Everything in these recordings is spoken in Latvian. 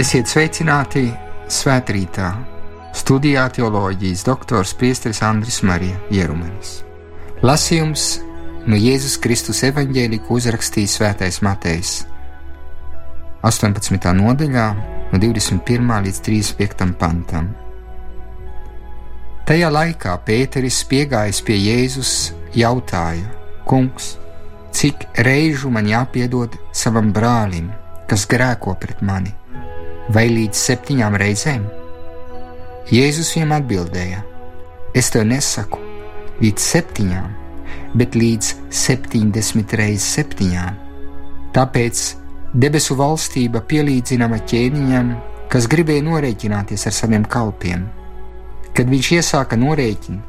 Esiet sveicināti svētkrītā. Studijā teoloģijas doktors Priesteris Andris Marija Jerumanis. Lasījums no Jēzus Kristus evaņģēlī, ko uzrakstījis Svētais Matejs. 18. nodaļā, no 21. līdz 35. pantam. Tajā laikā Pēteris piegājis pie Jēzus, jautāja: Kungs, cik reižu man jāpiedod savam brālim, kas grēko pret mani? Vai līdz septiņām reizēm? Jēzus viņam atbildēja: Es tev nesaku līdz septiņām, bet līdz septiņdesmit reizes septiņām. Tāpēc debesu valstība pielīdzināma ķēniņam, kas gribēja norēķināties ar saviem kalpiem. Kad viņš iesāka norēķinu,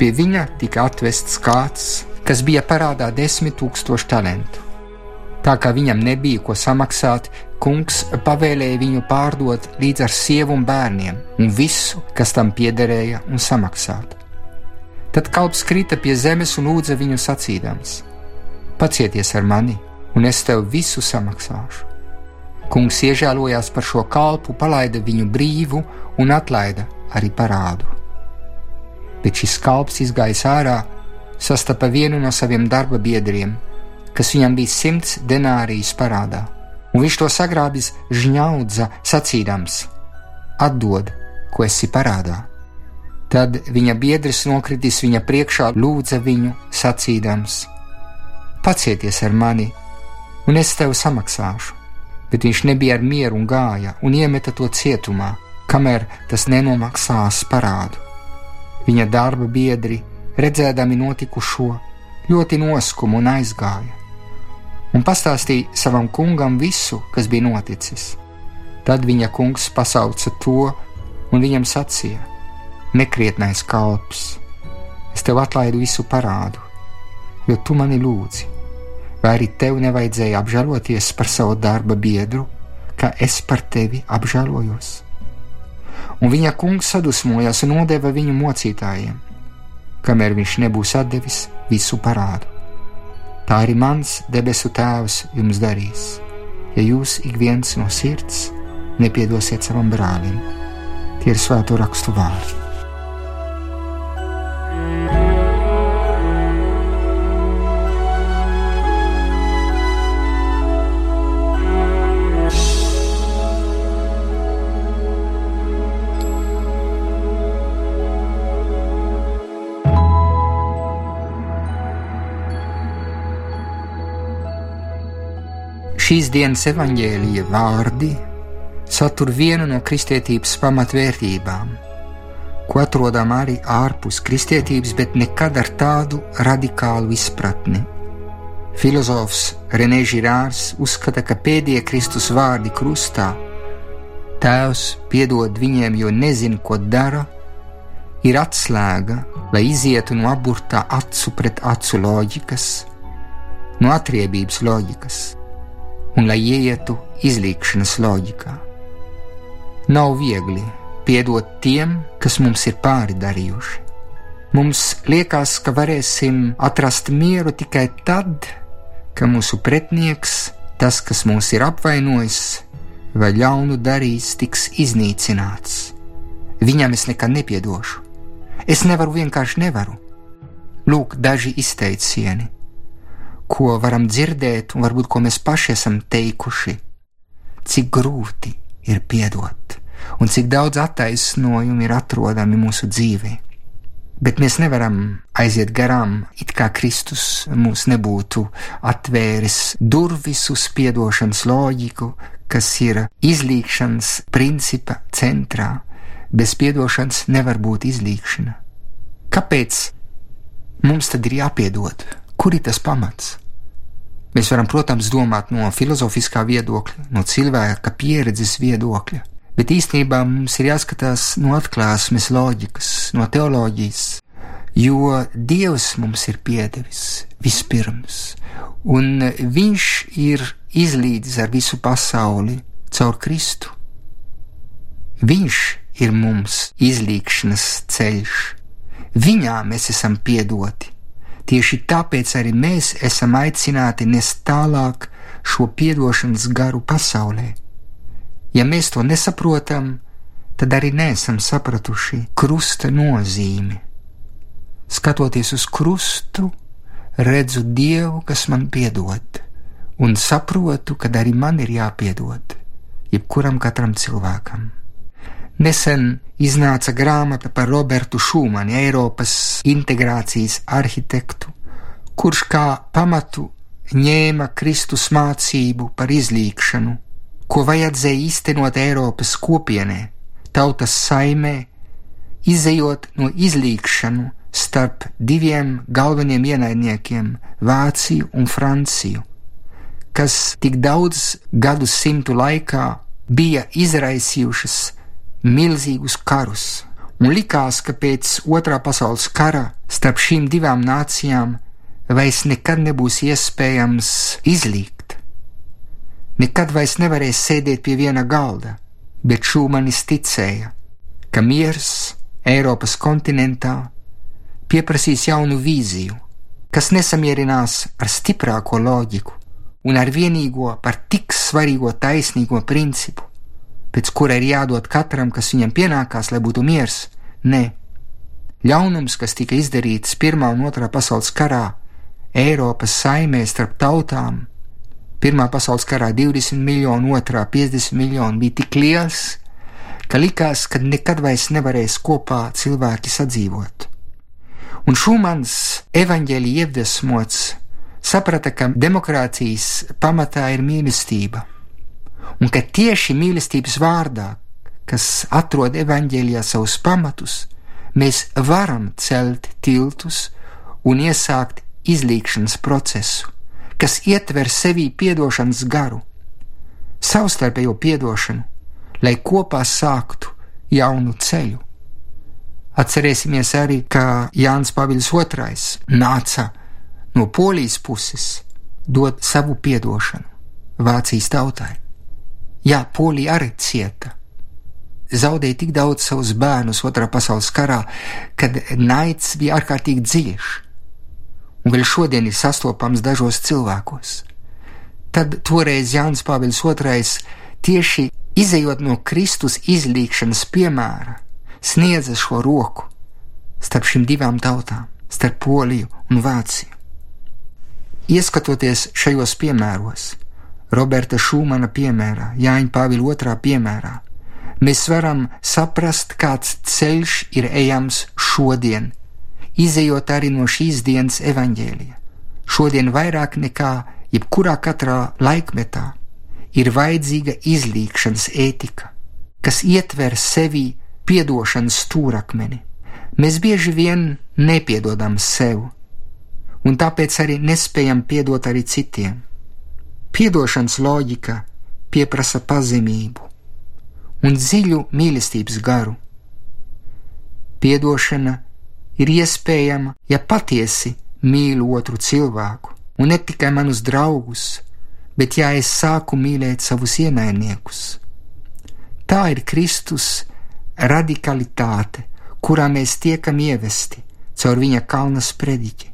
pie viņa tika atvests kāds, kas bija parādā desmit tūkstošu talantu. Tā kā viņam nebija ko samaksāt, kungs pavēlēja viņu pārdot līdz ar sievu un bērniem un visu, kas tam piederēja, un samaksāt. Tad kalps krita pie zemes un lūdza viņu sacīdams: Pacieties ar mani, un es tev visu samaksāšu. Kungs iežēlojās par šo kalpu, palaida viņu brīvu un atlaida arī parādu. Bet šis kalps izgājis ārā, sastapa vienu no saviem darba biedriem, kas viņam bija simts denārijas parādā, un viņš to sagrābis žņaudza, sacīdams: Atdod, ko esi parādā. Tad viņa biedrs nokritis viņa priekšā, lūdza viņu, sacīdams: Pacieties ar mani, un es tev samaksāšu. Bet viņš nebija ar mieru un gāja un iemeta to cietumā, kamēr tas nenomaksās parādu. Viņa darba biedri, redzēdami notikušo, ļoti noskuma un aizgāja un pastāstīja savam kungam visu, kas bija noticis. Tad viņa kungs pasauca to un viņam sacīja: Nekrietnais kalps, es tev atlaidu visu parādu, jo tu mani lūdzi. Vai arī tev nevajadzēja apžēloties par savu darba biedru, kā es par tevi apžēlojos? Un viņa kungs sadusmojās un nodeva viņu mocītājiem, kamēr viņš nebūs atdevis visu parādu. Tā arī mans debesu Tēvs jums darīs, ja jūs ik viens no sirds nepiedosiet savam brālim. Tie ir svēto rakstu vārdi. Šīs dienas evaņģēlīja vārdi satur vienu no kristietības pamatvērtībām, ko atrodam arī ārpus kristietības, bet nekad ar tādu radikālu izpratni. Filozofs Renē Žirārs uzskata, ka pēdējie Kristus vārdi krustā - Tēvs piedod viņiem, jo nezina, ko dara, ir atslēga, lai izietu no aburtā acu pret acu loģikas, no atriebības loģikas un lai ieietu izlīkšanas loģikā. Nav viegli piedot tiem, kas mums ir pāri darījuši. Mums liekas, ka varēsim atrast mieru tikai tad, kad mūsu pretinieks, tas, kas mūs ir apvainojis vai ļaunu darījis, tiks iznīcināts. Viņam es nekad nepiedošu. Es nevaru vienkārši nevaru. Lūk, daži izteicieni ko varam dzirdēt, un varbūt ko mēs paši esam teikuši, cik grūti ir piedot, un cik daudz attaisnojumu ir atrodami mūsu dzīvē. Bet mēs nevaram aiziet garām, it kā Kristus mums nebūtu atvēris durvis uz piedošanas loģiku, kas ir izlīkšanas principa centrā. Bez piedošanas nevar būt izlīkšana. Kāpēc mums tad ir jāpiedod? Kur ir tas pamats? Mēs varam, protams, domāt no filozofiskā viedokļa, no cilvēka pieredzes viedokļa, bet īstenībā mums ir jāskatās no atklāsmes loģikas, no teoloģijas, jo Dievs mums ir piedevis vispirms, un Viņš ir izlīdzis ar visu pasauli caur Kristu. Viņš ir mums izlīkšanas ceļš, viņā mēs esam piedoti Tieši tāpēc arī mēs esam aicināti nest tālāk šo piedošanas garu pasaulē. Ja mēs to nesaprotam, tad arī neesam sapratuši krusta nozīmi. Skatoties uz krustu, redzu Dievu, kas man piedod, un saprotu, ka arī man ir jāpiedod, jebkuram katram cilvēkam. Nesen iznāca grāmata par Robertu Šūmani, Eiropas integrācijas arhitektu, kurš kā pamatu ņēma Kristus mācību par izlīkšanu, ko vajadzēja īstenot Eiropas kopienē, tautas saimē, izējot no izlīkšanu starp diviem galveniem ienaidniekiem - Vāciju un Franciju, kas tik daudz gadu simtu laikā bija izraisījušas milzīgus karus, un likās, ka pēc otrā pasaules kara starp šīm divām nācijām vairs nekad nebūs iespējams izlīgt. Nekad vairs nevarēs sēdēt pie viena galda, bet Šūmanis ticēja, ka miers Eiropas kontinentā pieprasīs jaunu vīziju, kas nesamierinās ar stiprāko loģiku un ar vienīgo par tik svarīgo taisnīgo principu, pēc kura ir jādod katram, kas viņam pienākās, lai būtu miers. Nē, ļaunums, kas tika izdarīts Pirmā un Otrā pasaules karā, Eiropas saimē starp tautām. Pirmā pasaules karā 20 miljoni, otrā 50 miljoni bija tik liels, ka likās, ka nekad vairs nevarēs kopā cilvēki sadzīvot. Un Šumans evaņģēlī iedvesmots saprata, ka demokrātijas pamatā ir mīlestība, un ka tieši mīlestības vārdā, kas atrod evaņģēlijā savus pamatus, mēs varam celt tiltus un iesākt izlīkšanas procesu, kas ietver sevī piedošanas garu, savstarpējo piedošanu, lai kopā sāktu jaunu ceļu. Atcerēsimies arī, ka Jānis Pāvils II nāca no polijas puses dot savu piedošanu Vācijas tautai. Jā, Polija arī cieta. Zaudēja tik daudz savus bērnus Otrā pasaules karā, kad naids bija ārkārtīgi dziļš un vēl šodien ir sastopams dažos cilvēkos. Tad toreiz Jānis Pāvils II tieši izējot no Kristus izlīkšanas piemēra, sniedza šo roku starp šīm divām tautām, starp Poliju un Vāciju. Ieskatoties šajos piemēros, Roberta Šūmana piemērā, Jāņa Pāvila II piemērā, mēs varam saprast, kāds ceļš ir ejams šodien izējot arī no šīs dienas evaņģēlija. Šodien vairāk nekā jebkurā katrā laikmetā ir vajadzīga izlīkšanas ētika, kas ietver sevi piedošanas stūrakmeni. Mēs bieži vien nepiedodam sev, un tāpēc arī nespējam piedot arī citiem. Piedošanas loģika pieprasa pazemību un dziļu mīlestības garu. Piedošana ir iespējama, ja patiesi mīlu otru cilvēku, un ne tikai manus draugus, bet ja es sāku mīlēt savus ienaidniekus. Tā ir Kristus radikalitāte, kurā mēs tiekam ievesti caur viņa kalna sprediķi,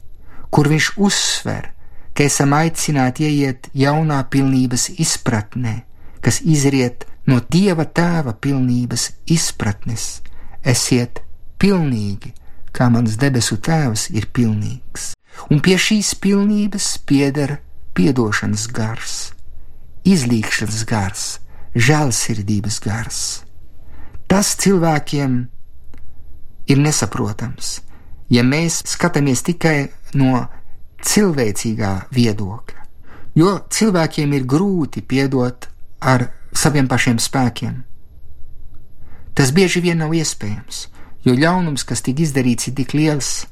kur viņš uzsver, ka esam aicināti ieiet jaunā pilnības izpratnē, kas izriet no Dieva tēva pilnības izpratnes. Esiet pilnīgi, kā mans debesu tēvs ir pilnīgs, un pie šīs pilnības pieder piedošanas gars, izlīkšanas gars, žēlsirdības gars. Tas cilvēkiem ir nesaprotams, ja mēs skatāmies tikai no cilvēcīgā viedokļa, jo cilvēkiem ir grūti piedot ar saviem pašiem spēkiem. Tas bieži vien nav iespējams, jo ļaunums, kas tika izdarīts, ir tik liels,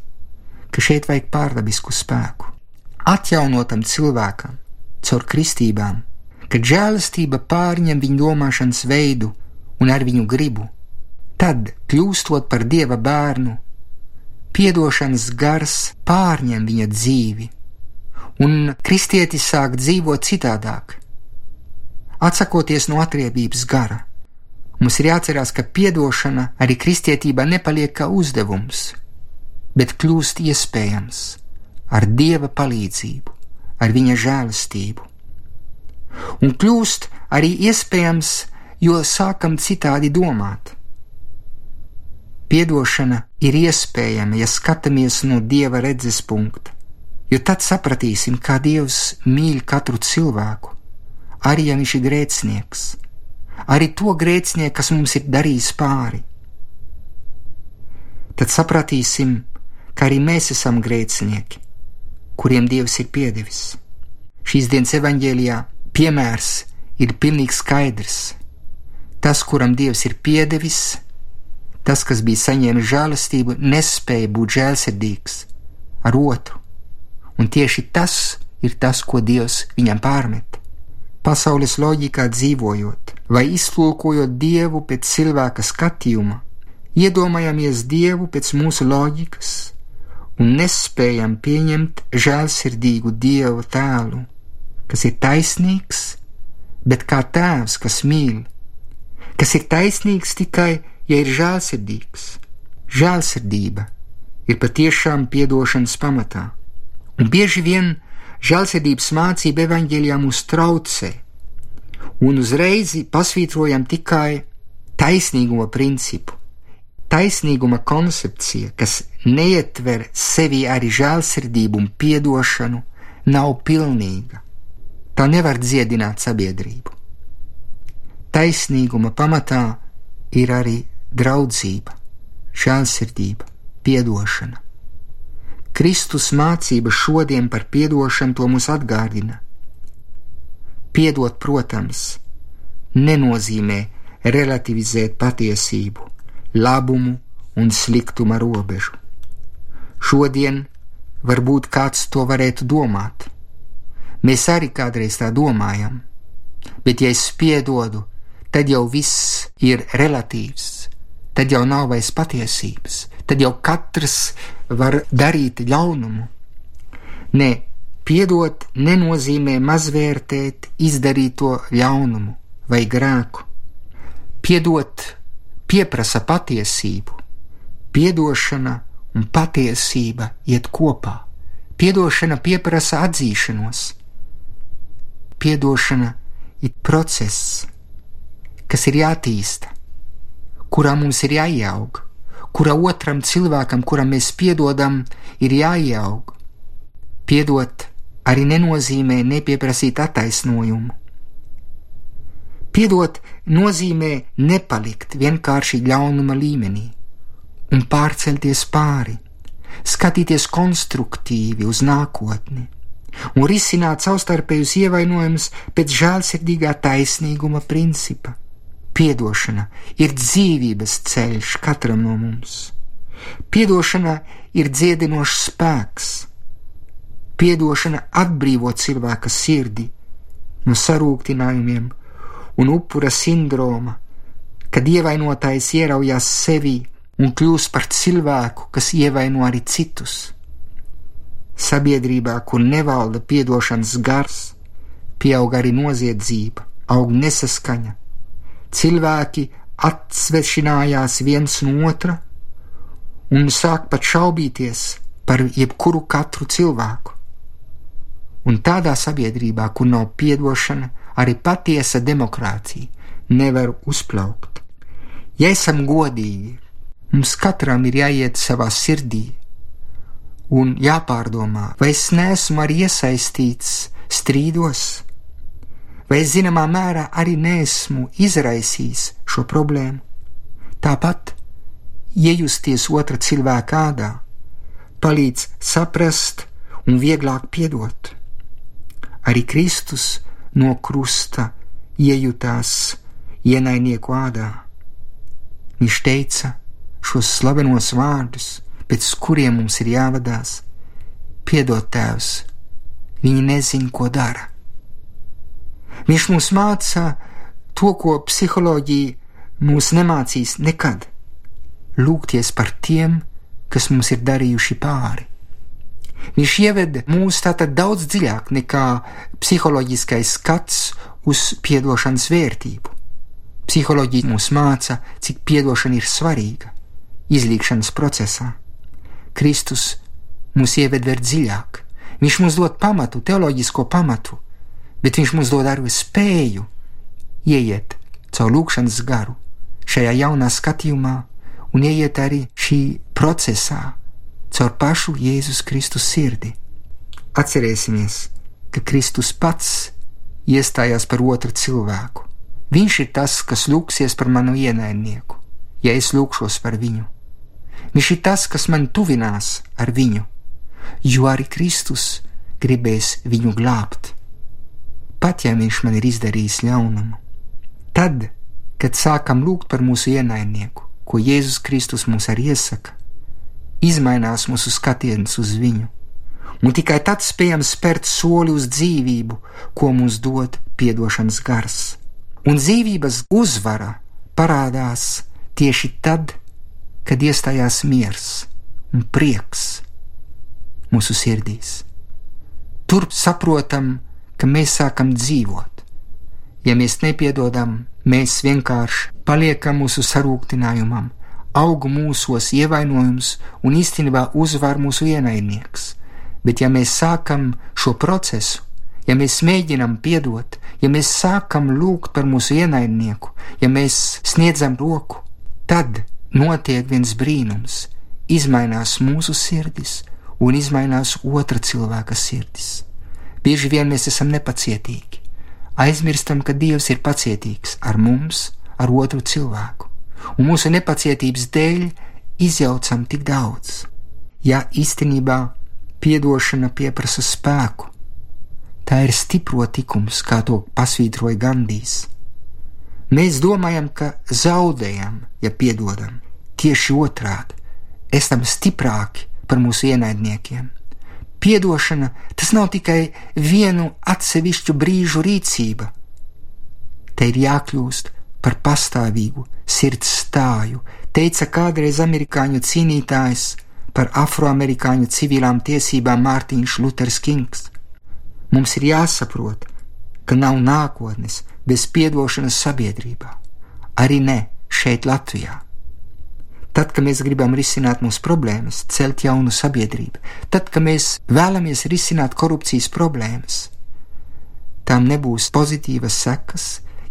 ka šeit vajag pārdabisku spēku. Atjaunotam cilvēkam, caur kristībām, kad žēlastība pārņem viņa domāšanas veidu un ar viņu gribu, tad, kļūstot par dieva bērnu, piedošanas gars pārņem viņa dzīvi, un kristietis sāk dzīvot citādāk, atsakoties no atriebības gara Mums ir jāatcerās, ka atdošana arī kristietībā nepaliek kā uzdevums, bet kļūst iespējams ar dieva palīdzību, ar viņa žēlastību. Un kļūst arī iespējams, jo sākam citādi domāt. Piedošana ir iespējama, ja skatāmies no dieva redzes punkta, jo tad sapratīsim, kā dievs mīl katru cilvēku, arī ja viņš ir grēcinieks, arī to grēcinieku, kas mums ir darījis pāri. Tad sapratīsim, ka arī mēs esam grēcinieki, kuriem dievs ir piedevis. Šīs dienas evaņģēlijā piemērs ir pilnīgi skaidrs. Tas, kuram dievs ir piedevis, Tas, kas bija saņēmis žēlastību, nespēja būt žēlsirdīgs ar otru, un tieši tas ir tas, ko Dievs viņam pārmet. Pasaules loģikā dzīvojot, vai izlūkojot Dievu pēc cilvēka skatījuma, iedomājamies Dievu pēc mūsu loģikas un nespējam pieņemt žēlsirdīgu Dieva tēlu, kas ir taisnīgs, bet kā tēvs, kas mīl, kas ir taisnīgs tikai ja ir žēlsirdīgs. Žēlsirdība ir patiešām piedošanas pamatā, un bieži vien žēlsirdības mācība evaņģēlijā mūs traucē, un uzreiz pasvītrojam tikai taisnīguma principu. Taisnīguma koncepcija, kas neietver sevi arī žēlsirdību un piedošanu, nav pilnīga. Tā nevar dziedināt sabiedrību. Taisnīguma pamatā ir arī draudzība, žēlsirdība, piedošana. Kristus mācība šodien par piedošanu to mums atgādina. Piedot, protams, nenozīmē relativizēt patiesību, labumu un sliktuma robežu. Šodien varbūt kāds to varētu domāt. Mēs arī kādreiz tā domājam, bet ja es piedodu, tad jau viss ir relatīvs tad jau nav vairs patiesības, tad jau katrs var darīt ļaunumu. Nē, piedot nenozīmē mazvērtēt izdarīto ļaunumu vai grēku. Piedot pieprasa patiesību, piedošana un patiesība iet kopā. Piedošana pieprasa atzīšanos. Piedošana ir process, kas ir jātīsta kurā mums ir jāieaug, kura otram cilvēkam, kuram mēs piedodam, ir jāieaug. Piedot arī nenozīmē nepieprasīt attaisnojumu. Piedot nozīmē nepalikt vienkārši ļaunuma līmenī un pārcelties pāri, skatīties konstruktīvi uz nākotni un risināt savstarpējus ievainojumus pēc žēlsirdīgā taisnīguma principa. Piedošana ir dzīvības ceļš katram no mums. Piedošana ir dziedinošs spēks. Piedošana atbrīvo cilvēka sirdi no sarūktinājumiem un upura sindroma, kad ievainotājs ieraujās sevi un kļūst par cilvēku, kas ievaino arī citus. Sabiedrībā, kur nevalda piedošanas gars, pieaug arī noziedzība, aug nesaskaņa cilvēki atsvešinājās viens no otra un sāk pat šaubīties par jebkuru katru cilvēku. Un tādā sabiedrībā, kur nav piedošana, arī patiesa demokrātija nevar uzplaukt. Ja esam godīgi, mums katram ir jāiet savā sirdī un jāpārdomā, vai es neesmu arī iesaistīts strīdos, vai zināmā mērā arī nesmu izraisījis šo problēmu. Tāpat iejusties otra cilvēka ādā palīdz saprast un vieglāk piedot. Arī Kristus no krusta iejutās ienaidnieku ādā. Viņš teica šos slavenos vārdus, pēc kuriem mums ir jāvadās: Piedod, Tēvs, viņi nezina, ko dara. Viņš mums māca to, ko psiholoģija mūs nemācīs nekad - lūgties par tiem, kas mums ir darījuši pāri. Viņš ieved mūs tātad daudz dziļāk nekā psiholoģiskais skats uz piedošanas vērtību. Psiholoģija mūs māca, cik piedošana ir svarīga izlīgšanas procesā. Kristus mūs ieved vēl dziļāk. Viņš mums dod pamatu, teoloģisko pamatu, bet viņš mums dod arī spēju ieiet caur lūkšanas garu, šajā jaunā skatījumā, un ieiet arī šī procesā, caur pašu Jēzus Kristus sirdi. Atcerēsimies, ka Kristus pats iestājās par otru cilvēku. Viņš ir tas, kas lūgsies par manu ienaidnieku, ja es lūgšos par viņu. Viņš ir tas, kas man tuvinās ar viņu, jo arī Kristus gribēs viņu glābt, pat ja viņš man ir izdarījis ļaunumu. Tad, kad sākam lūgt par mūsu ienaidnieku, ko Jēzus Kristus mums arī iesaka, izmainās mūsu skatiens uz viņu, un tikai tad spējam spērt soli uz dzīvību, ko mums dod piedošanas gars. Un dzīvības uzvara parādās tieši tad, kad iestājās miers un prieks mūsu sirdīs. Tur saprotam, ka mēs sākam dzīvot. Ja mēs nepiedodam, mēs vienkārši paliekam mūsu sarūktinājumam, aug mūsos ievainojums un īstenībā uzvar mūsu ienaidnieks. Bet ja mēs sākam šo procesu, ja mēs mēģinam piedot, ja mēs sākam lūgt par mūsu ienaidnieku, ja mēs sniedzam roku, tad notiek viens brīnums, izmainās mūsu sirdis un izmainās otra cilvēka sirdis. Bieži vien mēs esam nepacietīgi, aizmirstam, ka Dievs ir pacietīgs ar mums, ar otru cilvēku, un mūsu nepacietības dēļ izjaucam tik daudz. Ja īstenībā piedošana pieprasa spēku, tā ir stipro tikums, kā to pasvītroja Gandijs. Mēs domājam, ka zaudējam, ja piedodam, tieši otrādi - esam stiprāki par mūsu ienaidniekiem. Piedošana tas nav tikai vienu atsevišķu brīžu rīcība. Te ir jākļūst par pastāvīgu sirds stāju, teica kādreiz amerikāņu cīnītājs par afroamerikāņu civilām tiesībām Mārtiņš Luters Kings. Mums ir jāsaprot, ka nav nākotnes bez piedošanas sabiedrībā, arī ne šeit Latvijā. Tad, kad mēs gribam risināt mūsu problēmas, celt jaunu sabiedrību, tad, kad mēs vēlamies risināt korupcijas problēmas, tām nebūs pozitīvas sekas,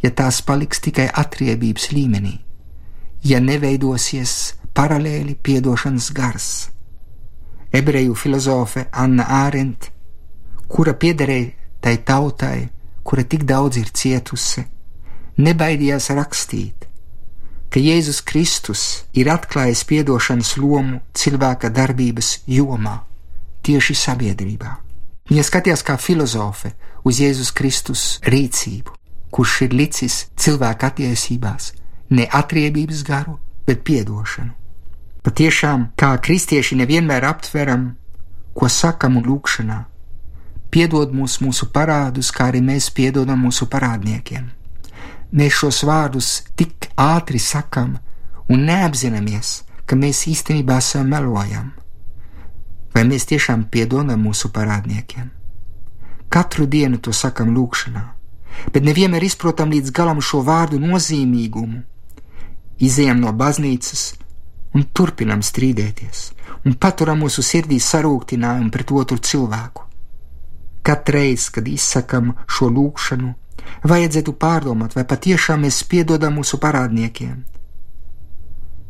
ja tās paliks tikai atriebības līmenī, ja neveidosies paralēli piedošanas gars. Ebreju filozofe Anna Ārent, kura piederēja tai tautai, kura tik daudz ir cietusi, nebaidījās rakstīt, ka Jēzus Kristus ir atklājis piedošanas lomu cilvēka darbības jomā, tieši sabiedrībā. Viņa skatījās kā filozofe uz Jēzus Kristus rīcību, kurš ir licis cilvēka attiecībās ne atriebības garu, bet piedošanu. Patiešām, kā kristieši nevienmēr aptveram, ko sakam un lūkšanā, piedod mums mūsu parādus, kā arī mēs piedodam mūsu parādniekiem mēs šos vārdus tik ātri sakam un neapzināmies, ka mēs īstenībā sev melojam. Vai mēs tiešām piedodam mūsu parādniekiem? Katru dienu to sakam lūkšanā, bet nevienmēr izprotam līdz galam šo vārdu nozīmīgumu. Izejam no baznīcas un turpinam strīdēties, un paturam mūsu sirdī sarūktinājumu pret otru cilvēku. Katreiz, kad izsakam šo lūkšanu, Vajadzētu pārdomāt, vai patiešām mēs piedodam mūsu parādniekiem.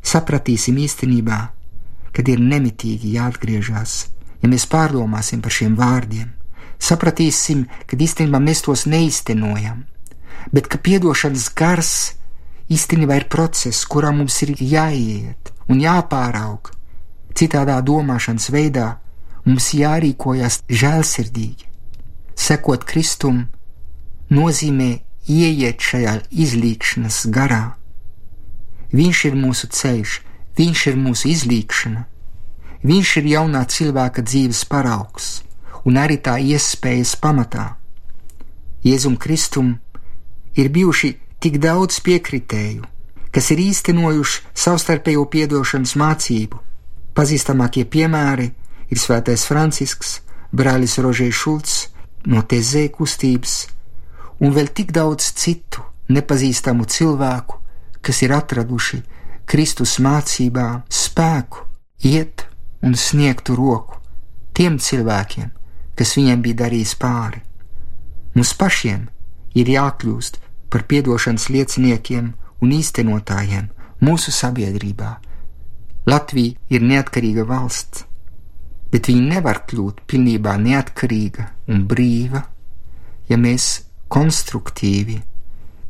Sapratīsim īstenībā, kad ir nemitīgi jāatgriežas, ja mēs pārdomāsim par šiem vārdiem. Sapratīsim, ka īstenībā mēs tos neiztenojam, bet ka piedošanas gars īstenībā ir process, kurā mums ir jāiet un jāpāraug. Citādā domāšanas veidā mums jārīkojas žēlsirdīgi, sekot Kristum nozīmē ieiet šajā izlīkšanas garā. Viņš ir mūsu ceļš, viņš ir mūsu izlīkšana, viņš ir jaunā cilvēka dzīves paraugs un arī tā iespējas pamatā. Jēzum Kristum ir bijuši tik daudz piekritēju, kas ir īstenojuši savstarpējo piedošanas mācību. Pazīstamākie piemēri ir Svētais Francisks, brālis Rožēs Šulcs no Tezē kustības, un vēl tik daudz citu nepazīstamu cilvēku, kas ir atraduši Kristus mācībā spēku iet un sniegtu roku tiem cilvēkiem, kas viņiem bija darījis pāri. Mums pašiem ir jākļūst par piedošanas lieciniekiem un īstenotājiem mūsu sabiedrībā. Latvija ir neatkarīga valsts, bet viņa nevar kļūt pilnībā neatkarīga un brīva, ja mēs konstruktīvi,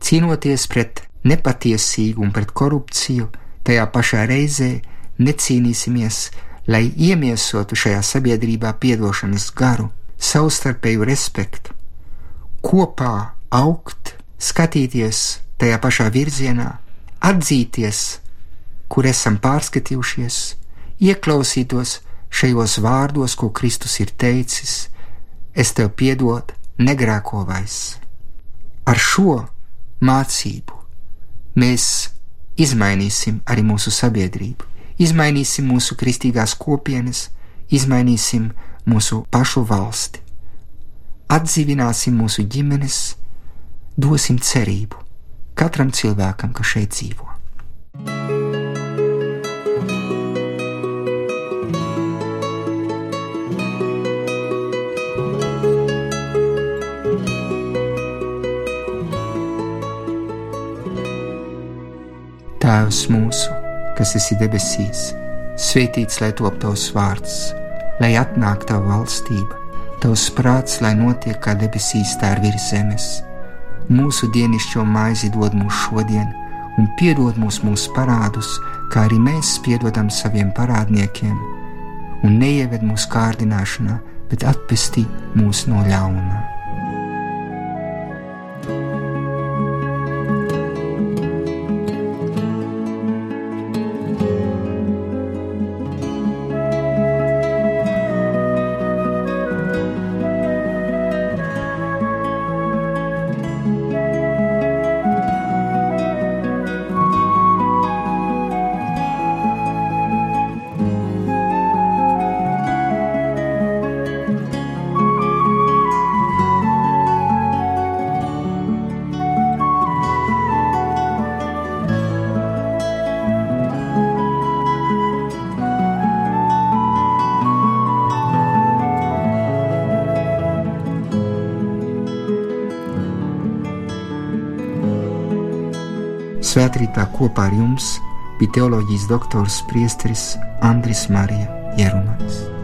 cīnoties pret nepatiesību un pret korupciju, tajā pašā reizē necīnīsimies, lai iemiesotu šajā sabiedrībā piedošanas garu, savstarpēju respektu, kopā augt skatīties tajā pašā virzienā, atzīties, kur esam pārskatījušies, ieklausītos šajos vārdos, ko Kristus ir teicis: Es tev piedodu, negrēko vairs. Ar šo mācību mēs izmainīsim arī mūsu sabiedrību, izmainīsim mūsu kristīgās kopienas, izmainīsim mūsu pašu valsti, atdzīvināsim mūsu ģimenes, dosim cerību katram cilvēkam, kas šeit dzīvo. Tēvs mūsu, kas esi debesīs, svētīts lai top tavs vārds, lai atnāktu tava valstība, tavs prāts, lai notiek kā debesīs, tā ir virs zemes. Mūsu dienascho maizi dod mums šodien, un piedod mums mūsu parādus, kā arī mēs piedodam saviem parādniekiem, un neieved mūsu kārdināšanā, bet atpestī mūs no ļaunā. Svētrītā kopā ar jums bija teoloģijas doktors Priesteris Andris Marija Jerumans.